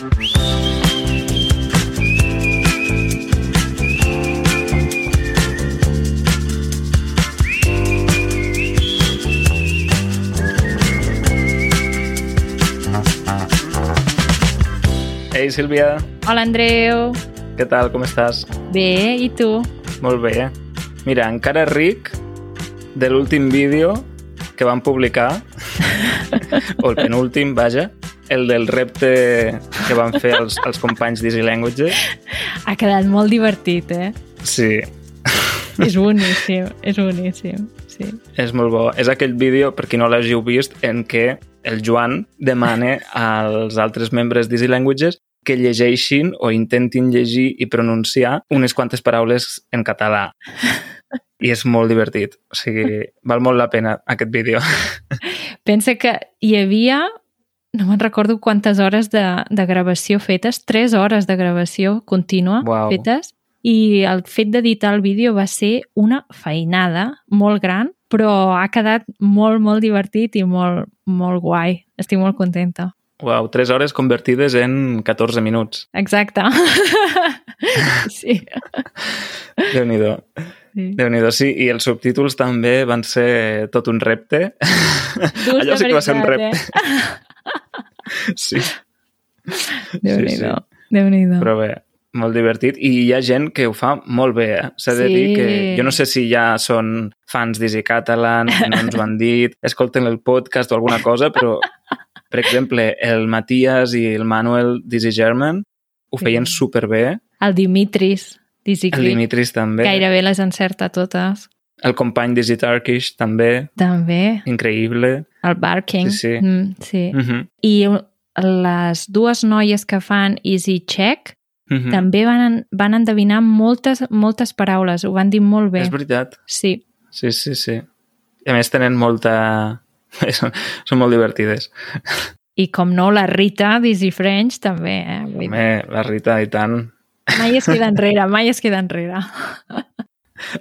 Ei, Sílvia, Hola, Andreu. què tal, com estàs? Bé, i tu? Molt bé. Mira, encara ric de l'últim vídeo que vam publicar, o el penúltim, vaja, el del repte que van fer els, els companys d'Easy Languages. Ha quedat molt divertit, eh? Sí, És boníssim, és boníssim, sí. és molt bo. És aquell vídeo, per qui no l'hàgiu vist, en què el Joan demana als altres membres d'Easy Languages que llegeixin o intentin llegir i pronunciar unes quantes paraules en català. I és molt divertit. O sigui, val molt la pena aquest vídeo. Pensa que hi havia, no me'n recordo quantes hores de, de gravació fetes, tres hores de gravació contínua Uau. fetes, i el fet d'editar el vídeo va ser una feinada molt gran, però ha quedat molt, molt divertit i molt, molt guai. Estic molt contenta. Uau, 3 hores convertides en 14 minuts. Exacte. sí. Déu-n'hi-do. sí. déu nhi sí. I els subtítols també van ser tot un repte. Durs Allò sí que va ser un repte. Sí, Déu-n'hi-do. Déu-n'hi-do. però bé, molt divertit. I hi ha gent que ho fa molt bé, eh? S'ha de Sí. dir que... Jo no sé si ja són fans d'Easy Catalan, no ens ho han dit, escolten el podcast o alguna cosa, però, per exemple, el Matías i el Manuel d'Easy German ho Sí. feien superbé. El Dimitris, d'Easy El Dimitris també. gairebé les encerta totes. El company d'Easy Turkish també. També. Increïble. El Barking. Sí, sí. Mm, sí. Mm -hmm. I les dues noies que fan Easy Check Mm -hmm. també van, van endevinar moltes, moltes paraules. Ho van dir molt bé. És veritat. Sí. Sí, sí, sí. I a més tenen molta... són, són molt divertides. I com no, la Rita d'Easy French també. Eh? Vull Home, la Rita i tant, mai es queda enrere, mai es queda enrere.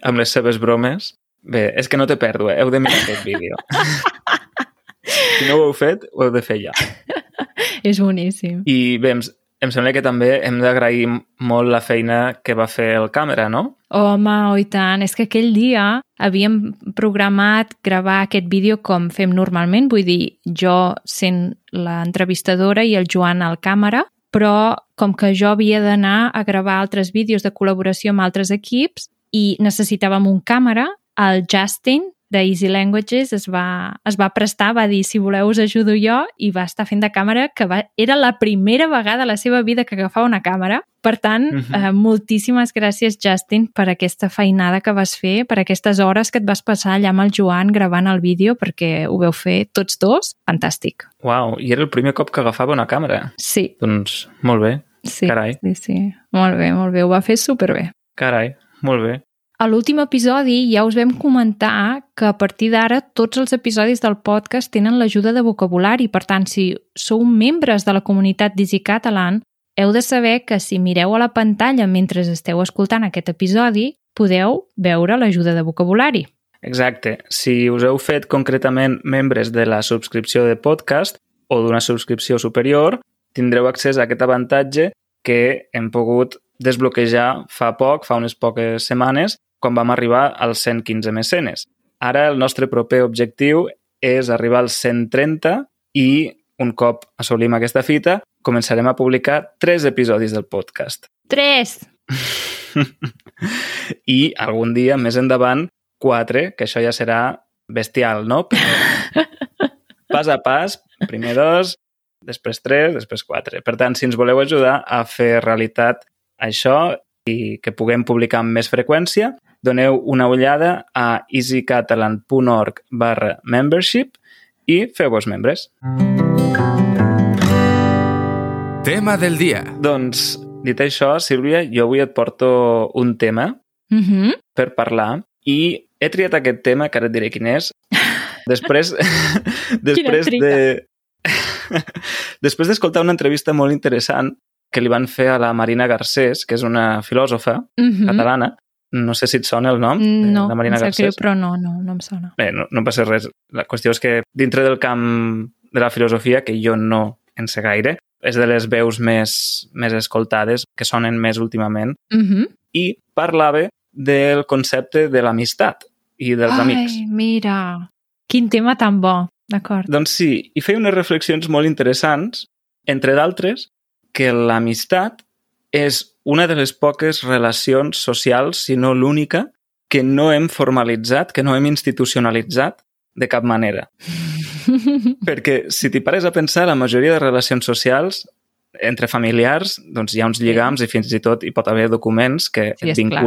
amb les seves bromes. Bé, és que no té pèrdua, heu de mirar aquest vídeo. si no ho heu fet, ho heu de fer ja. És boníssim. I bé, em, em sembla que també hem d'agrair molt la feina que va fer el càmera, no? Home, oh, i tant. És que aquell dia havíem programat gravar aquest vídeo com fem normalment, vull dir, jo sent l'entrevistadora i el Joan al càmera, però com que jo havia d'anar a gravar altres vídeos de col·laboració amb altres equips i necessitàvem un càmera, el Justin de Easy Languages es va, es va prestar, va dir si voleu us ajudo jo i va estar fent de càmera que va, era la primera vegada a la seva vida que agafava una càmera. Per tant, uh Mhm. -huh. eh, moltíssimes gràcies Justin per aquesta feinada que vas fer, per aquestes hores que et vas passar allà amb el Joan gravant el vídeo perquè ho veu fer tots dos. Fantàstic. Uau, i era el primer cop que agafava una càmera. Sí, Doncs molt bé, sí. Carai. Sí, sí. Molt bé, molt bé. Ho va fer superbé. carai, molt bé. A l'últim episodi ja us vam comentar que a partir d'ara tots els episodis del podcast tenen l'ajuda de vocabulari. Per tant, si sou membres de la comunitat d'Easy Catalan, heu de saber que si mireu a la pantalla mentre esteu escoltant aquest episodi, podeu veure l'ajuda de vocabulari. Exacte. Si us heu fet concretament membres de la subscripció de podcast o d'una subscripció superior, tindreu accés a aquest avantatge que hem pogut desbloquejar fa poc, fa unes poques setmanes, quan vam arribar als 115 mecenes. Ara el nostre proper objectiu és arribar als 130 i un cop assolim aquesta fita, començarem a publicar tres episodis del podcast. 3! I algun dia, més endavant, quatre, que això ja serà bestial, no? Però pas a pas, primer dos, després tres, després quatre. Per tant, si ens voleu ajudar a fer realitat això i que puguem publicar amb més freqüència, doneu una ullada a easycatalan.org barra membership i feu-vos membres. Tema del dia. Doncs, dit això, Sílvia, jo avui et porto un tema Mm -hmm. per parlar i he triat aquest tema, que ara et diré quin és, després, després de... després d'escoltar una entrevista molt interessant que li van fer a la Marina Garcés, que és una filòsofa Mm -hmm. catalana. No sé si et sona el nom de No, la Marina Garcés. però no, no, no em sona. Bé, no, no passa res. La qüestió és que dintre del camp de la filosofia, que jo no en sé gaire, és de les veus més, més escoltades, que sonen més últimament, Mm -hmm. i parlava del concepte de l'amistat i dels Ai, amics. mira, quin tema tan bo. D'acord. Doncs sí, i feia unes reflexions molt interessants, entre d'altres, que l'amistat és una de les poques relacions socials, si no l'única, que no hem formalitzat, que no hem institucionalitzat de cap manera. Perquè si t'hi pares a pensar, la majoria de relacions socials entre familiars, doncs hi ha uns lligams i fins i tot hi pot haver documents que Sí, et és clar.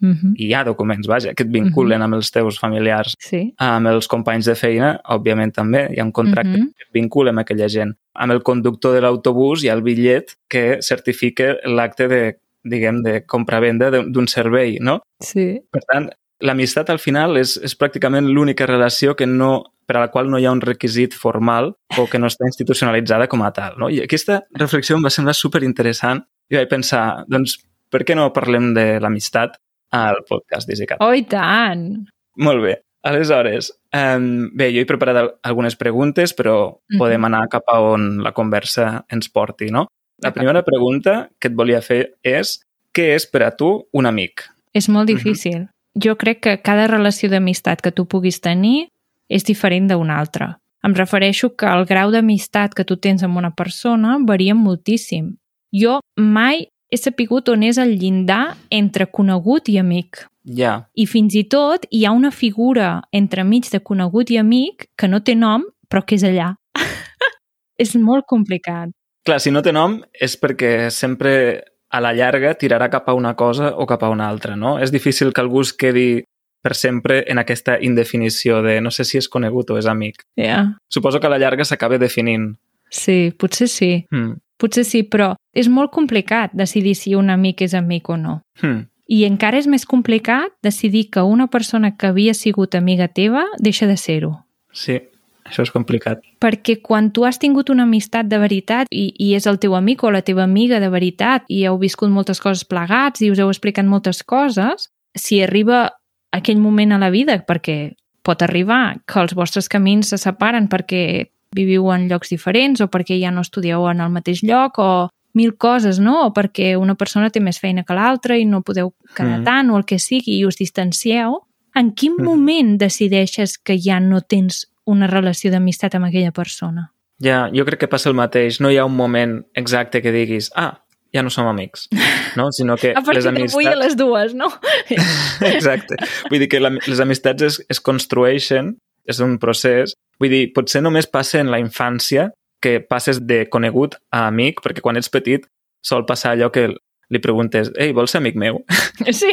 Mm -hmm. i hi ha documents, vaja, que et vinculen amb els teus familiars Sí. amb els companys de feina, òbviament també, hi ha un contracte Mhm. que et vincula amb aquella gent. Amb el conductor de l'autobús hi ha el bitllet que certifica l'acte de, diguem, de compra-venda d'un servei, no? Sí. Per tant, l'amistat al final és, és pràcticament l'única relació que no, per a la qual no hi ha un requisit formal o que no està institucionalitzada com a tal. No? I aquesta reflexió em va semblar super interessant i vaig pensar, doncs, per què no parlem de l'amistat al podcast d'EasyCat? Oh, i tant! Molt bé. Aleshores, um, bé, jo he preparat al- algunes preguntes, però Mhm. podem anar cap a on la conversa ens porti, no? La primera pregunta que et volia fer és què és per a tu un amic? És molt Mhm. difícil. Jo crec que cada relació d'amistat que tu puguis tenir és diferent d'una altra. Em refereixo que el grau d'amistat que tu tens amb una persona varia moltíssim. Jo mai he sapigut on és el llindar entre conegut i amic. Ja, I fins i tot hi ha una figura entremig de conegut i amic que no té nom, però que és allà. és molt complicat. clar, si no té nom és perquè sempre a la llarga tirarà cap a una cosa o cap a una altra, no? És difícil que algú es quedi per sempre en aquesta indefinició de no sé si és conegut o és amic. Yeah. Suposo que a la llarga s'acaba definint. Sí, potser sí. Hmm. Potser sí, però és molt complicat decidir si un amic és amic o no. Hmm. I encara és més complicat decidir que una persona que havia sigut amiga teva deixa de ser-ho. Sí, això és complicat. Perquè quan tu has tingut una amistat de veritat i, i és el teu amic o la teva amiga de veritat i heu viscut moltes coses plegats i us heu explicat moltes coses, si arriba aquell moment a la vida, perquè pot arribar que els vostres camins se separen perquè viviu en llocs diferents o perquè ja no estudieu en el mateix lloc o mil coses, no? O perquè una persona té més feina que l'altra i no podeu quedar Mm. tant o el que sigui i us distancieu, en quin Mm. moment decideixes que ja no tens una relació d'amistat amb aquella persona? Ja, jo crec que passa el mateix. No hi ha un moment exacte que diguis ah, ja no som amics, no? Sinó que A partir les d'avui a amistats... les dues, no? Exacte. Vull dir que la, les amistats es, es construeixen, és un procés. Vull dir, potser només passa en la infància que passes de conegut a amic, perquè quan ets petit sol passar allò que li preguntes ei, vols ser amic meu? Sí.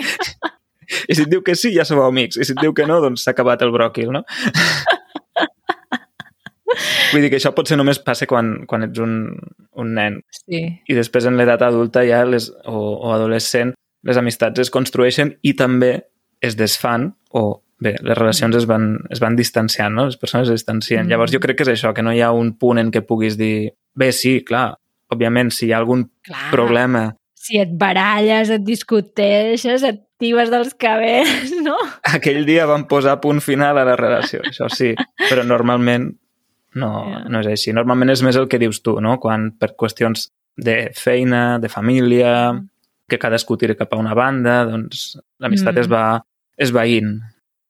I si et diu que sí, ja sou amics. I si et diu que no, doncs s'ha acabat el bròquil, no? Vull dir que això potser només passa quan, quan ets un, un nen. Sí. I després en l'edat adulta ja les, o, o adolescent les amistats es construeixen i també es desfan o bé, les relacions es van, es van distanciant, no? Les persones es distancien. Mm. Mm. Llavors jo crec que és això, que no hi ha un punt en què puguis dir bé, sí, clar, òbviament, si hi ha algun Clar. problema Si et baralles, et discuteixes, et tibes dels cabells, no? aquell dia van posar punt final a la relació, això sí, però normalment no, Ja. no és així. Normalment és més el que dius tu, no? Quan per qüestions de feina, de família, que cadascú tira cap a una banda, doncs l'amistat Mm. es va esvaint.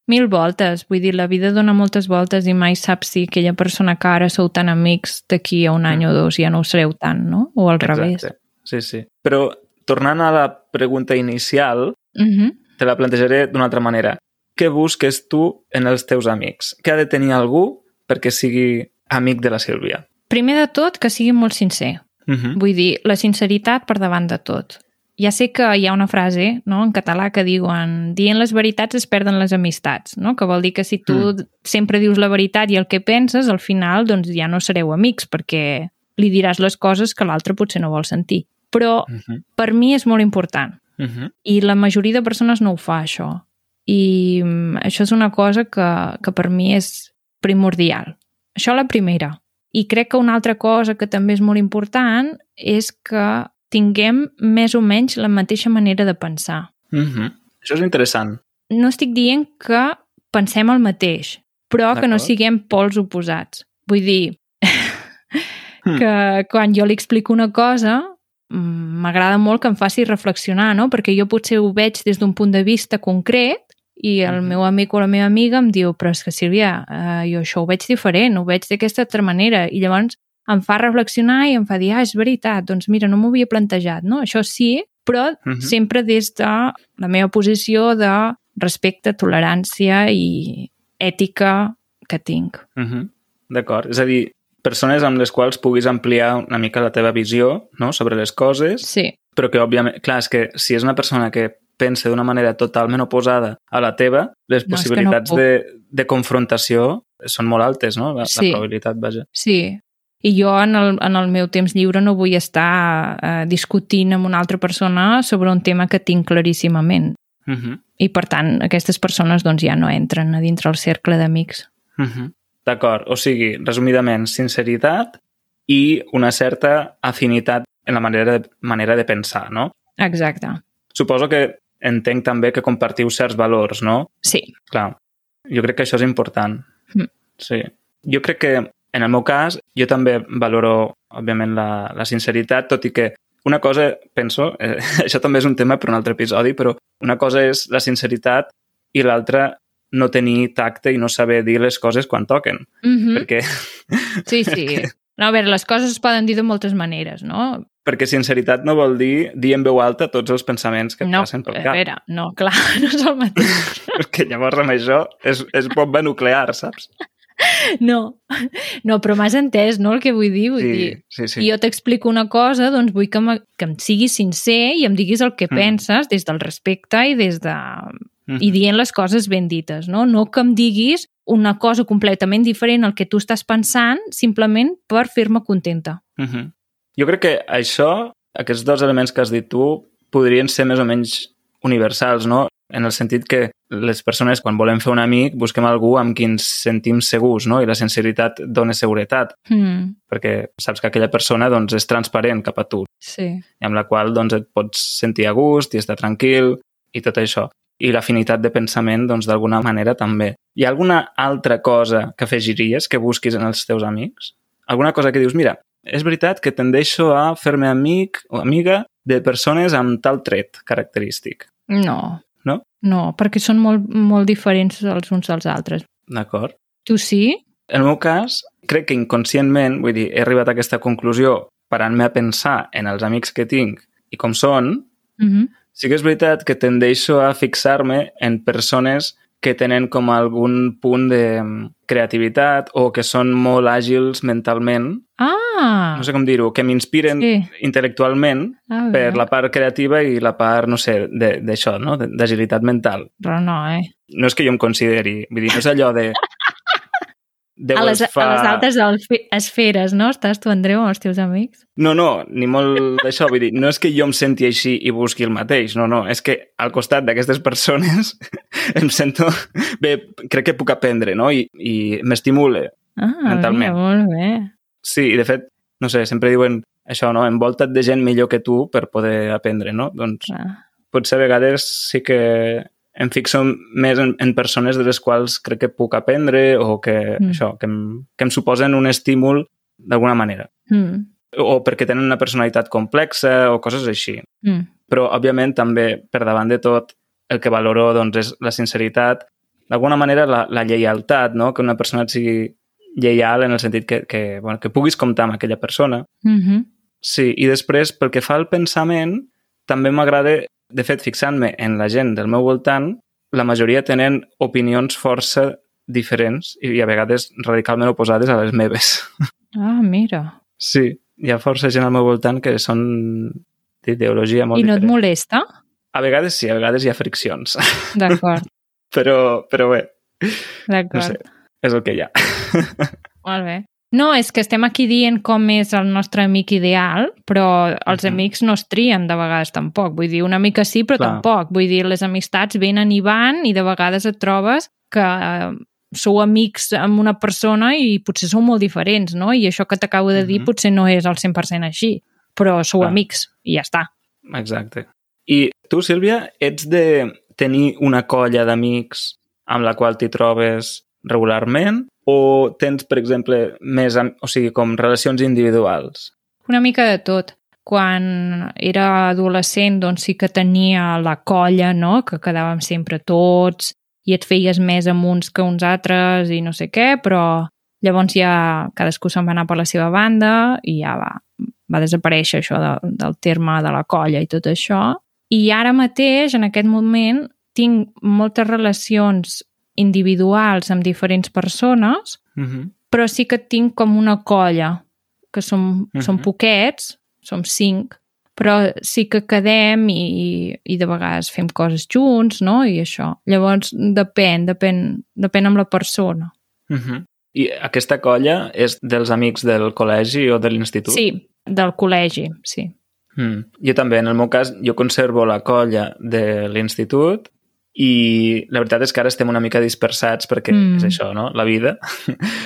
Mil voltes, vull dir, la vida dona moltes voltes i mai saps si aquella persona que ara sou tan amics d'aquí a un any o dos ja no ho sereu tant, no? O al revés. Sí, sí. Però tornant a la pregunta inicial, Uh -huh. te la plantejaré d'una altra manera. Què busques tu en els teus amics? Què ha de tenir algú perquè sigui amic de la Sílvia? Primer de tot, que sigui molt sincer. Uh -huh. Vull dir, la sinceritat per davant de tot. Ja sé que hi ha una frase no, en català que diuen dient les veritats es perden les amistats, no? que vol dir que si tu Mm. sempre dius la veritat i el que penses, al final doncs, ja no sereu amics perquè li diràs les coses que l'altre potser no vol sentir. Però Uh -huh. per mi és molt important Uh -huh. i la majoria de persones no ho fa, això. I mm, això és una cosa que, que per mi és primordial. Això la primera. I crec que una altra cosa que també és molt important és que tinguem més o menys la mateixa manera de pensar. Uh -huh. Això és interessant. No estic dient que pensem el mateix, però que no siguem pols oposats. Vull dir, Hmm. que quan jo li explico una cosa mm, m'agrada molt que em faci reflexionar, no? Perquè jo potser ho veig des d'un punt de vista concret i el Mhm. meu amic o la meva amiga em diu però és que Sílvia, eh, jo això ho veig diferent, ho veig d'aquesta altra manera i llavors em fa reflexionar i em fa dir, ah, és veritat, doncs mira, no m'ho havia plantejat, no? Això sí, però Mhm. sempre des de la meva posició de respecte, tolerància i ètica que tinc. Mhm. D'acord. És a dir, persones amb les quals puguis ampliar una mica la teva visió no? sobre les coses, Sí, però que, òbviament, clar, és que si és una persona que pensa d'una manera totalment oposada a la teva, les No, és que possibilitats no puc. de, de confrontació són molt altes, no? La, Sí. la probabilitat, vaja. Sí, i jo en el, en el meu temps lliure no vull estar eh, discutint amb una altra persona sobre un tema que tinc claríssimament. Mhm. I, per tant, aquestes persones doncs, ja no entren a dintre el cercle d'amics. Mhm. D'acord, o sigui, resumidament, sinceritat i una certa afinitat en la manera de, manera de pensar, no? Exacte. Suposo que entenc també que compartiu certs valors, no? Sí. Clar, jo crec que això és important. Mm. Sí. Jo crec que, en el meu cas, jo també valoro, òbviament, la, la sinceritat, tot i que una cosa, penso, eh, això també és un tema per un altre episodi, però una cosa és la sinceritat i l'altra no tenir tacte i no saber dir les coses quan toquen. Mm -hmm. Perquè, Sí, sí. No, a veure, les coses es poden dir de moltes maneres, no? perquè sinceritat no vol dir dir en veu alta tots els pensaments que et no, passen pel a cap. veure, no, clar, no és el mateix. Perquè llavors amb això és, és bomba nuclear, saps? No, no però m'has entès, no, el que vull dir? Vull Sí, dir, sí, sí. Jo t'explico una cosa, doncs vull que, que em siguis sincer i em diguis el que Mm. penses des del respecte i des de... Mhm. i dient les coses ben dites, no? No que em diguis una cosa completament diferent al que tu estàs pensant simplement per fer-me contenta. Mhm. Jo crec que això, aquests dos elements que has dit tu, podrien ser més o menys universals, no? En el sentit que les persones, quan volem fer un amic, busquem algú amb qui ens sentim segurs, no? I la sinceritat dona seguretat, Mm, perquè saps que aquella persona doncs, és transparent cap a tu, sí. i amb la qual doncs, et pots sentir a gust i estar tranquil i tot això. I l'afinitat de pensament, doncs, d'alguna manera també. Hi ha alguna altra cosa que afegiries que busquis en els teus amics? Alguna cosa que dius, mira, és veritat que tendeixo a fer-me amic o amiga de persones amb tal tret característic. No. No? No, perquè són molt, molt diferents els uns dels altres. D'acord? Tu sí? En el meu cas, crec que inconscientment, vull dir, he arribat a aquesta conclusió parant-me a pensar en els amics que tinc i com són, Mm -hmm. Sí que és veritat que tendeixo a fixar-me en persones que tenen com algun punt de mm, creativitat o que són molt àgils mentalment, Ah! no sé com dir-ho, que m'inspiren Sí. intel·lectualment A per la part creativa i la part, no sé, de- d'això, no? De- d'agilitat mental. Però no, eh? No és que jo em consideri, vull dir, no és allò de... Déu A les, fa... a les altes alfe- esferes, no? Estàs tu, Andreu, amb els teus amics? No, no, ni molt d'això. Vull dir, no és que jo em senti així i busqui el mateix, no, no. És que al costat d'aquestes persones em sento... Bé, crec que puc aprendre, no? I, i m'estimula. Ah, Mentalment. Mira, molt bé. Sí, i de fet, no sé, sempre diuen això, no? Envolta't de gent millor que tu per poder aprendre, no? Doncs Ah. potser a vegades sí que em fixo més en, en persones de les quals crec que puc aprendre o que, Mm. això, que em, que em suposen un estímul d'alguna manera. Mm. O perquè tenen una personalitat complexa o coses així. Mm. però òbviament també per davant de tot el que valoro doncs, és la sinceritat, d'alguna manera la, la lleialtat, no? que una persona et sigui lleial en el sentit que, que, bueno, que puguis comptar amb aquella persona. Mm -hmm. Sí, i després, pel que fa al pensament, també m'agrada, de fet, fixant-me en la gent del meu voltant, la majoria tenen opinions força diferents i a vegades radicalment oposades a les meves. Ah, mira. Sí, hi ha força gent al meu voltant que són d'ideologia molt I no et diferent. molesta? A vegades sí, a vegades hi ha friccions. D'acord, però, però bé, no d'acord. sé, és el que hi ha. Molt bé. No, és que estem aquí dient com és el nostre amic ideal, però els Mhm. amics no es trien de vegades tampoc. Vull dir, una mica sí, però Clar. tampoc. Vull dir, les amistats venen i van i de vegades et trobes que eh, sou amics amb una persona i potser sou molt diferents, no? I això que t'acabo de dir Mhm. potser no és al 100% així, però sou Clar. amics i ja està. Exacte. I tu, Sílvia, ets de tenir una colla d'amics amb la qual t'hi trobes regularment o tens, per exemple, més, o sigui, com relacions individuals? Una mica de tot. Quan era adolescent, doncs sí que tenia la colla, no?, que quedàvem sempre tots i et feies més amb uns que uns altres i no sé què, però llavors ja cadascú se'n va anar per la seva banda i ja va, va desaparèixer això de, del terme de la colla i tot això. I ara mateix, en aquest moment, tinc moltes relacions individuals amb diferents persones, Uh -huh. però sí que tinc com una colla, que som, uh -huh. som Mhm. poquets, som cinc, però sí que quedem i, i de vegades fem coses junts, no? I això. Llavors, depèn, depèn, depèn amb la persona. Uh -huh. I aquesta colla és dels amics del col·legi o de l'institut? Sí, del col·legi, sí. Mm. Jo també, en el meu cas, jo conservo la colla de l'institut i la veritat és que ara estem una mica dispersats perquè Mm. és això, no? La vida,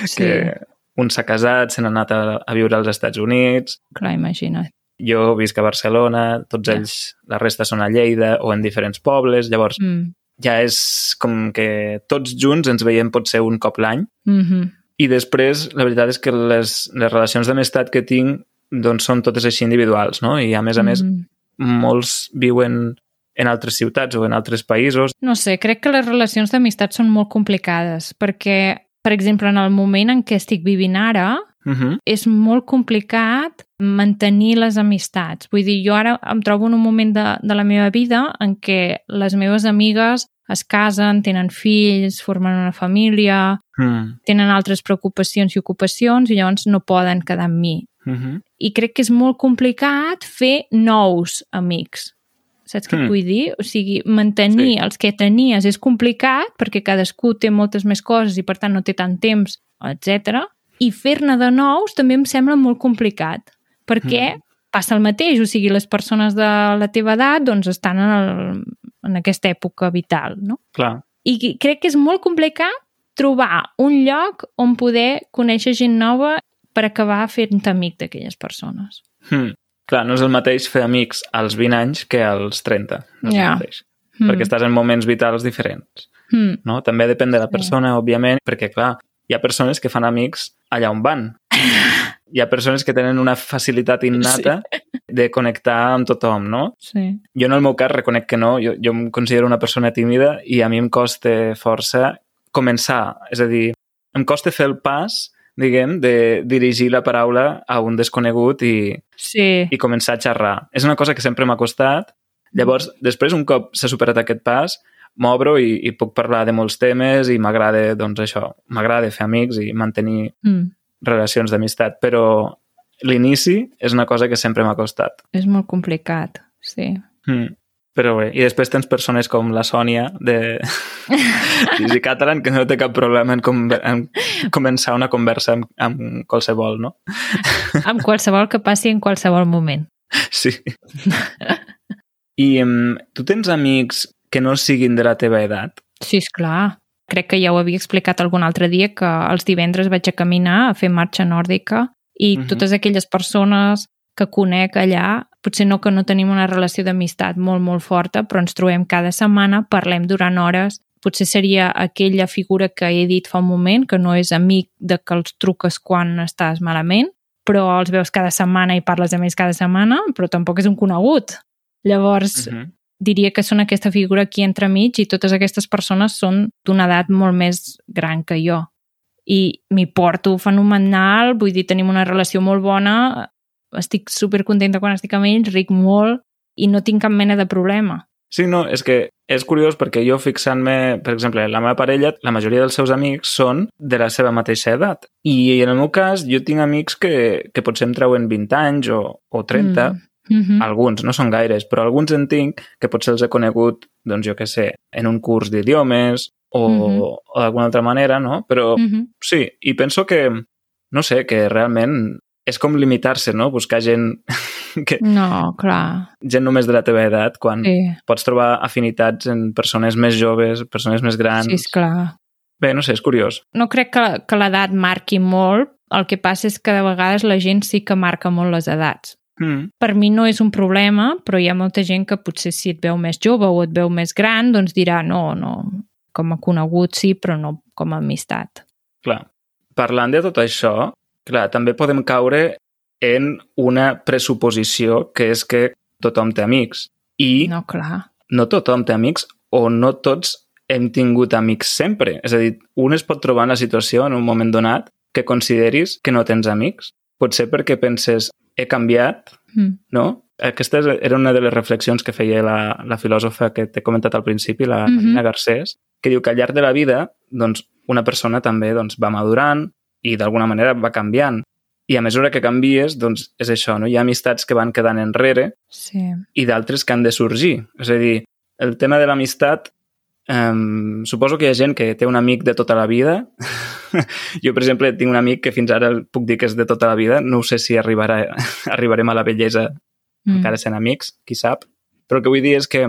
Sí, que un s'ha casat, se n'ha anat a, a viure als Estats Units, clar, imagina't. jo visc a Barcelona, tots Ja. ells, la resta són a Lleida o en diferents pobles, llavors Mm. ja és com que tots junts ens veiem potser un cop l'any Mm -hmm. i després la veritat és que les, les relacions d'amistat que tinc doncs són totes així individuals, no? I a més a més Mm. molts viuen en altres ciutats o en altres països. No sé, crec que les relacions d'amistat són molt complicades perquè, per exemple, en el moment en què estic vivint ara, Uh -huh. és molt complicat mantenir les amistats. Vull dir, jo ara em trobo en un moment de, de la meva vida en què les meves amigues es casen, tenen fills, formen una família, Mm. tenen altres preocupacions i ocupacions i llavors no poden quedar amb mi. Uh -huh. I crec que és molt complicat fer nous amics. Saps què Mm. et vull dir? O sigui, mantenir Sí. els que tenies és complicat perquè cadascú té moltes més coses i per tant no té tant temps, etc. I fer-ne de nous també em sembla molt complicat perquè passa el mateix, o sigui, les persones de la teva edat doncs estan en, el, en aquesta època vital, no? Clar. I crec que és molt complicat trobar un lloc on poder conèixer gent nova per acabar fent-te amic d'aquelles persones. Mm. Clar, no és el mateix fer amics als 20 anys que als 30. No és Ja. el mateix. Perquè estàs en moments vitals diferents. Mm. No? També depèn de la Sí. persona, òbviament, perquè, clar, hi ha persones que fan amics allà on van. Hi ha persones que tenen una facilitat innata de connectar amb tothom, no? Sí. Jo en el meu cas reconec que no, jo, jo em considero una persona tímida i a mi em costa força començar, és a dir, em costa fer el pas, diguem, de dirigir la paraula a un desconegut i, Sí. i començar a xerrar. És una cosa que sempre m'ha costat. Llavors, després, un cop s'ha superat aquest pas, m'obro i, i puc parlar de molts temes i m'agrada, doncs això, m'agrada fer amics i mantenir Mm. relacions d'amistat, però l'inici és una cosa que sempre m'ha costat. És molt complicat, sí. Mm. Però bé, i després tens persones com la Sònia de Easy Catalan que no té cap problema en, com en començar una conversa amb, amb qualsevol, no? Amb qualsevol que passi en qualsevol moment. Sí. I um, tu tens amics que no siguin de la teva edat? Sí, és clar. Crec que ja ho havia explicat algun altre dia que els divendres vaig a caminar a fer marxa nòrdica i Mhm. totes aquelles persones que conec allà, potser no que no tenim una relació d'amistat molt, molt forta, però ens trobem cada setmana, parlem durant hores. Potser seria aquella figura que he dit fa un moment, que no és amic de que els truques quan estàs malament, però els veus cada setmana i parles amb ells cada setmana, però tampoc és un conegut. Llavors, Uh -huh. diria que són aquesta figura aquí entremig i totes aquestes persones són d'una edat molt més gran que jo. I m'hi porto fenomenal, vull dir, tenim una relació molt bona, estic supercontenta quan estic amb ells, ric molt i no tinc cap mena de problema. Sí, no, és que és curiós perquè jo fixant-me, per exemple, la meva parella, la majoria dels seus amics són de la seva mateixa edat. I en el meu cas, jo tinc amics que, que potser em treuen 20 anys o, o 30, Mm. Mm alguns, no són gaires, però alguns en tinc que potser els he conegut, doncs jo què sé, en un curs d'idiomes o, Mhm. o d'alguna altra manera, no? Però -hmm. sí, i penso que, no sé, que realment és com limitar-se, no? Buscar gent, que, No, clar. gent només de la teva edat, quan Sí, pots trobar afinitats en persones més joves, persones més grans. sí, és clar. Bé, no sé, és curiós. No crec que, que l'edat marqui molt, el que passa és que de vegades la gent sí que marca molt les edats. Mm. per mi no és un problema, però hi ha molta gent que potser si et veu més jove o et veu més gran, doncs dirà no, no, com a conegut sí, però no, com a amistat. Clar. Parlant de tot això, clar, també podem caure en una pressuposició que és que tothom té amics. I No, clar. no tothom té amics o no tots hem tingut amics sempre. És a dir, un es pot trobar en la situació en un moment donat que consideris que no tens amics. Pot ser perquè penses, he canviat, Mm. no? Aquesta era una de les reflexions que feia la, la filòsofa que t'he comentat al principi, la Mhm. Marina Garcés, que diu que al llarg de la vida doncs, una persona també doncs, va madurant i d'alguna manera va canviant. I a mesura que canvies, doncs, és això, no? hi ha amistats que van quedant enrere Sí. i d'altres que han de sorgir. És a dir, el tema de l'amistat, um, suposo que hi ha gent que té un amic de tota la vida. jo, per exemple, tinc un amic que fins ara puc dir que és de tota la vida. No sé si arribarà, arribarem a la bellesa Mm. encara sent amics, qui sap. Però el que vull dir és que,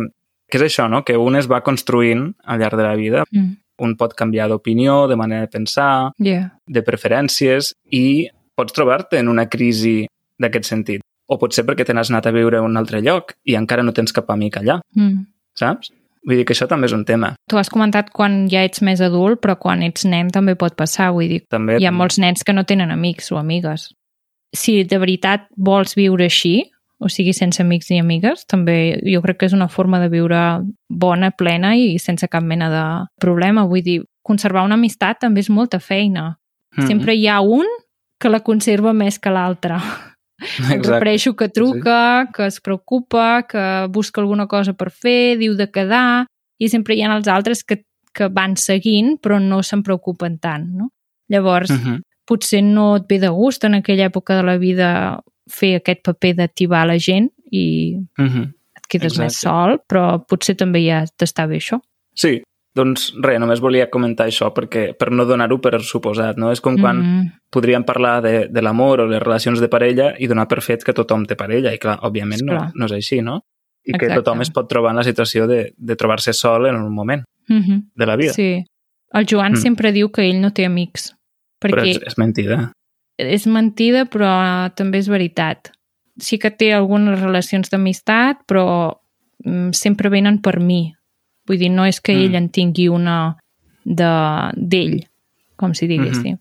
que és això, no? que un es va construint al llarg de la vida. Mm. Un pot canviar d'opinió, de manera de pensar, Yeah. de preferències i pots trobar-te en una crisi d'aquest sentit. O pot ser perquè te n'has anat a viure a un altre lloc i encara no tens cap amic allà, Mm. saps? Vull dir que això també és un tema. Tu has comentat quan ja ets més adult, però quan ets nen també pot passar, vull dir, També hi ha molts nens que no tenen amics o amigues. Si de veritat vols viure així, o sigui, sense amics ni amigues, també jo crec que és una forma de viure bona, plena i sense cap mena de problema. Vull dir, conservar una amistat també és molta feina. Mm. Sempre hi ha un que la conserva més que l'altre. Refereixo que truca, que es preocupa, que busca alguna cosa per fer, diu de quedar, i sempre hi ha els altres que, que van seguint però no se'n preocupen tant, no? Llavors, Mhm. potser no et ve de gust en aquella època de la vida fer aquest paper d'activar la gent i Mhm. et quedes Exacte. més sol, però potser també ja t'està bé això. Sí, doncs res, només volia comentar això perquè per no donar-ho per suposat, no? És com quan Mm, podríem parlar de, de l'amor o les relacions de parella i donar per fet que tothom té parella i clar, òbviament no, Esclar. no és així, no? I que Exacte. tothom es pot trobar en la situació de, de trobar-se sol en un moment mhm. de la vida. Sí. El Joan Mm. sempre diu que ell no té amics, Però perquè és, és mentida. És mentida, però també és veritat. Sí que té algunes relacions d'amistat, però mm, sempre venen per mi. Vull dir, no és que Mm. ell en tingui una de- d'ell, com si diguéssim.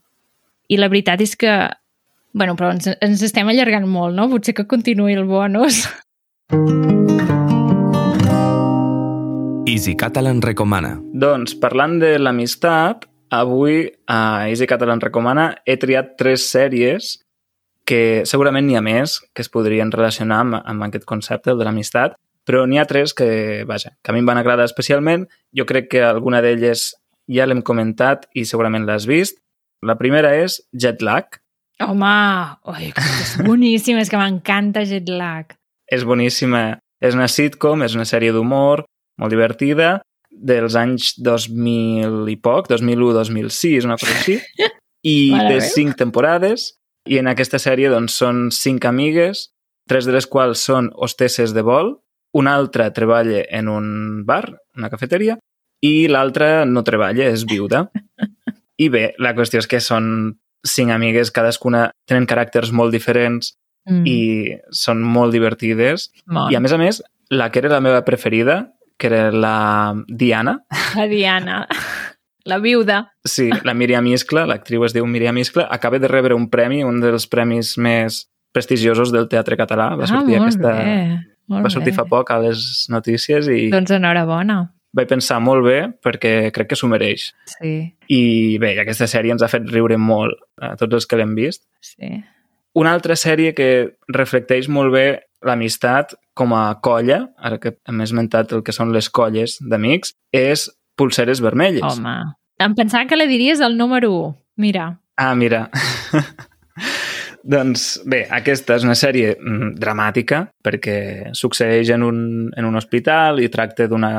I la veritat és que Bueno, però ens, ens estem allargant molt, no? Potser que continuï el bonus. Easy Catalan recomana. Doncs, parlant de l'amistat, avui a Easy Catalan Recomana he triat tres sèries que segurament n'hi ha més que es podrien relacionar amb, amb aquest concepte, el de l'amistat, però n'hi ha tres que, vaja, que a mi em van agradar especialment. Jo crec que alguna d'elles ja l'hem comentat i segurament l'has vist. La primera és Jet Lag. Home, oi, que és boníssim, és que m'encanta Jet Lag. És boníssima. És una sitcom, és una sèrie d'humor molt divertida, dels anys 2000 i poc, 2001-2006, una cosa així, i Mare meva. cinc temporades, i en aquesta sèrie doncs, són cinc amigues, tres de les quals són hostesses de vol, una altra treballa en un bar, una cafeteria, i l'altra no treballa, és viuda. I bé, la qüestió és que són cinc amigues, cadascuna tenen caràcters molt diferents Mm, i són molt divertides. molt. I a més a més, la que era la meva preferida, que era la Diana, La Diana, la viuda. sí, la Míriam Iscla, l'actriu es diu Míriam Iscla, acaba de rebre un premi, un dels premis més prestigiosos del teatre català. Va sortir, ah, aquesta, bé. Va sortir bé. fa poc a les notícies i Doncs enhorabona. vaig pensar molt bé perquè crec que s'ho mereix. Sí, I bé, aquesta sèrie ens ha fet riure molt a tots els que l'hem vist. sí. Una altra sèrie que reflecteix molt bé l'amistat com a colla, ara que hem esmentat el que són les colles d'amics, és Pulseres Vermelles. Home, em pensava que la diries el número 1. Mira, Ah, mira. doncs bé, aquesta és una sèrie mm, dramàtica perquè succeeix en un, en un hospital i tracta d'una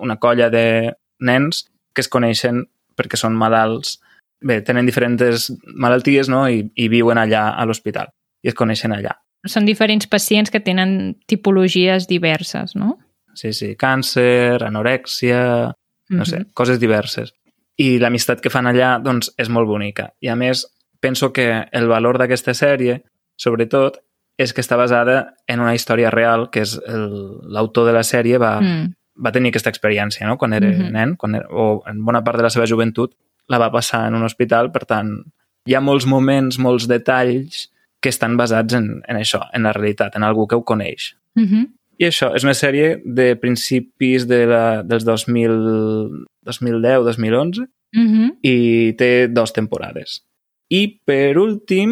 una colla de nens que es coneixen perquè són malalts. Bé, tenen diferents malalties no? I, i viuen allà a l'hospital i es coneixen allà. Són diferents pacients que tenen tipologies diverses, no? Sí, sí, càncer, anorèxia, no sé, coses diverses. I l'amistat que fan allà, doncs, és molt bonica. I a més, penso que el valor d'aquesta sèrie, sobretot, és que està basada en una història real, que és el- l'autor de la sèrie va, Mm. va tenir aquesta experiència, no?, quan era Mhm. nen, quan era, o en bona part de la seva joventut, la va passar en un hospital, per tant, hi ha molts moments, molts detalls que estan basats en, en això, en la realitat, en algú que ho coneix. Uh -huh. I això, és una sèrie de principis de la, dels 2000, 2010-2011 Uh -huh. i té dues temporades. I, per últim,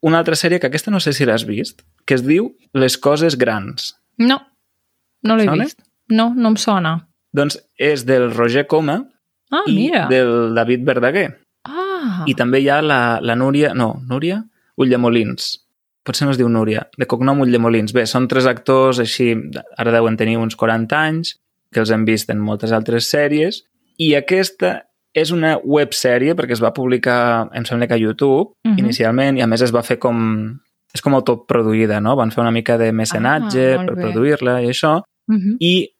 una altra sèrie que aquesta no sé si l'has vist, que es diu Les coses grans. No, no l'he vist. No, no em sona. Doncs és del Roger Coma Ah, i mira. del David Verdaguer. Ah, I també hi ha la, la Núria... No, Núria? Ulldemolins. Potser no es diu Núria. De cognom Ulldemolins. Bé, són tres actors així... Ara deuen tenir uns 40 anys, que els hem vist en moltes altres sèries. I aquesta és una websèrie, perquè es va publicar, em sembla que a YouTube, Mhm. inicialment, i a més es va fer com... És com autoproduïda, no? Van fer una mica de mecenatge Ah, per produir-la i això. uh -huh. I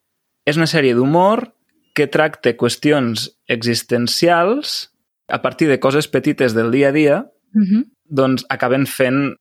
és una sèrie d'humor que tracta qüestions existencials a partir de coses petites del dia a dia, Uh -huh. Doncs acaben fent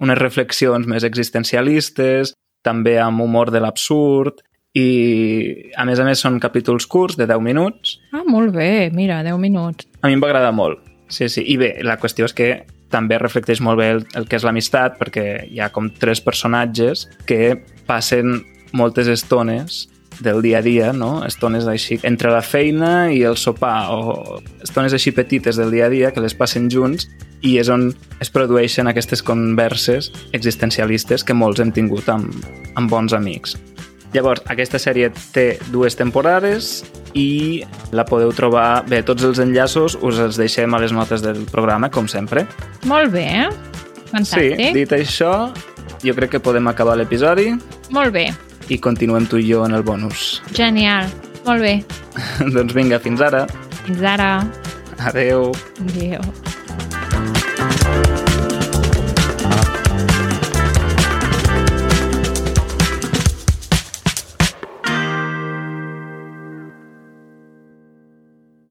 unes reflexions més existencialistes, també amb humor de l'absurd, i a més a més són capítols curts de 10 minuts. Ah, molt bé, mira, 10 minuts. A mi em va agradar molt. Sí, sí. I bé, la qüestió és que també reflecteix molt bé el, el que és l'amistat, perquè hi ha com tres personatges que passen moltes estones del dia a dia, no? Estones així entre la feina i el sopar, o estones així petites del dia a dia que les passen junts i és on es produeixen aquestes converses existencialistes que molts hem tingut amb, amb bons amics. Llavors, aquesta sèrie té dues temporades i la podeu trobar... Bé, tots els enllaços us els deixem a les notes del programa, com sempre. Molt bé, fantàstic. Sí, dit això, jo crec que podem acabar l'episodi Molt bé, i continuem tu i jo en el bonus. genial. Molt bé. doncs vinga, fins ara. Fins ara. Adeu. Adéu.